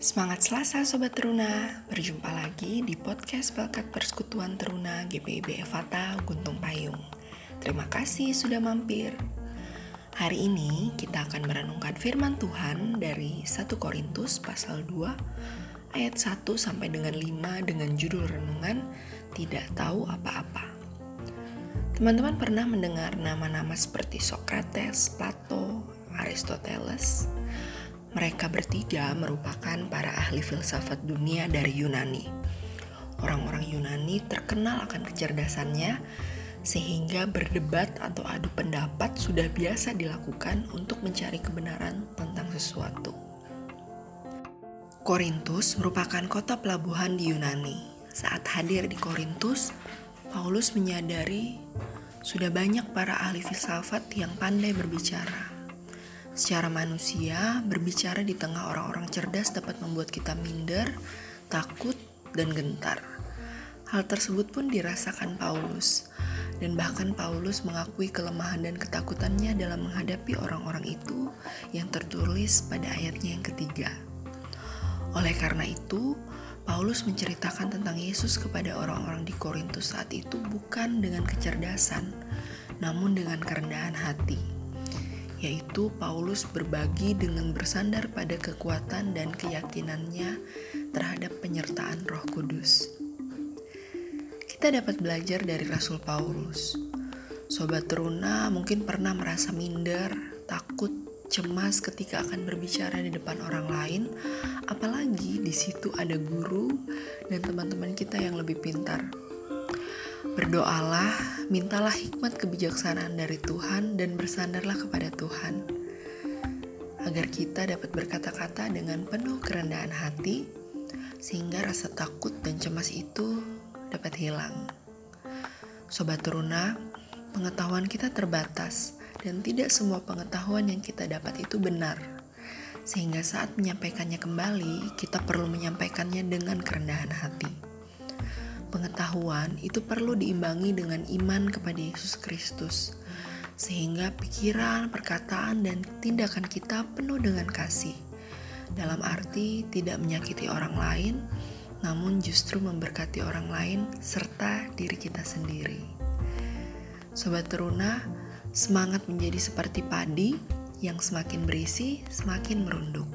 Semangat Selasa Sobat Teruna, berjumpa lagi di podcast Pelkat Persekutuan Teruna GPIB Evata Guntung Payung. Terima kasih sudah mampir. Hari ini kita akan merenungkan firman Tuhan dari 1 Korintus pasal 2 ayat 1 sampai dengan 5 dengan judul renungan Tidak Tahu Apa-apa. Teman-teman pernah mendengar nama-nama seperti Socrates, Plato, Aristoteles, mereka bertiga merupakan para ahli filsafat dunia dari Yunani. Orang-orang Yunani terkenal akan kecerdasannya, sehingga berdebat atau adu pendapat sudah biasa dilakukan untuk mencari kebenaran tentang sesuatu. Korintus merupakan kota pelabuhan di Yunani. Saat hadir di Korintus, Paulus menyadari sudah banyak para ahli filsafat yang pandai berbicara Secara manusia, berbicara di tengah orang-orang cerdas dapat membuat kita minder, takut, dan gentar. Hal tersebut pun dirasakan Paulus, dan bahkan Paulus mengakui kelemahan dan ketakutannya dalam menghadapi orang-orang itu yang tertulis pada ayatnya yang ketiga. Oleh karena itu, Paulus menceritakan tentang Yesus kepada orang-orang di Korintus saat itu bukan dengan kecerdasan, namun dengan kerendahan hati yaitu Paulus berbagi dengan bersandar pada kekuatan dan keyakinannya terhadap penyertaan Roh Kudus. Kita dapat belajar dari Rasul Paulus. Sobat teruna mungkin pernah merasa minder, takut, cemas ketika akan berbicara di depan orang lain, apalagi di situ ada guru dan teman-teman kita yang lebih pintar. Berdoalah, mintalah hikmat kebijaksanaan dari Tuhan dan bersandarlah kepada Tuhan. Agar kita dapat berkata-kata dengan penuh kerendahan hati, sehingga rasa takut dan cemas itu dapat hilang. Sobat Teruna, pengetahuan kita terbatas dan tidak semua pengetahuan yang kita dapat itu benar. Sehingga saat menyampaikannya kembali, kita perlu menyampaikannya dengan kerendahan hati. Pengetahuan itu perlu diimbangi dengan iman kepada Yesus Kristus, sehingga pikiran, perkataan, dan tindakan kita penuh dengan kasih. Dalam arti tidak menyakiti orang lain, namun justru memberkati orang lain serta diri kita sendiri. Sobat teruna, semangat menjadi seperti padi yang semakin berisi, semakin merunduk.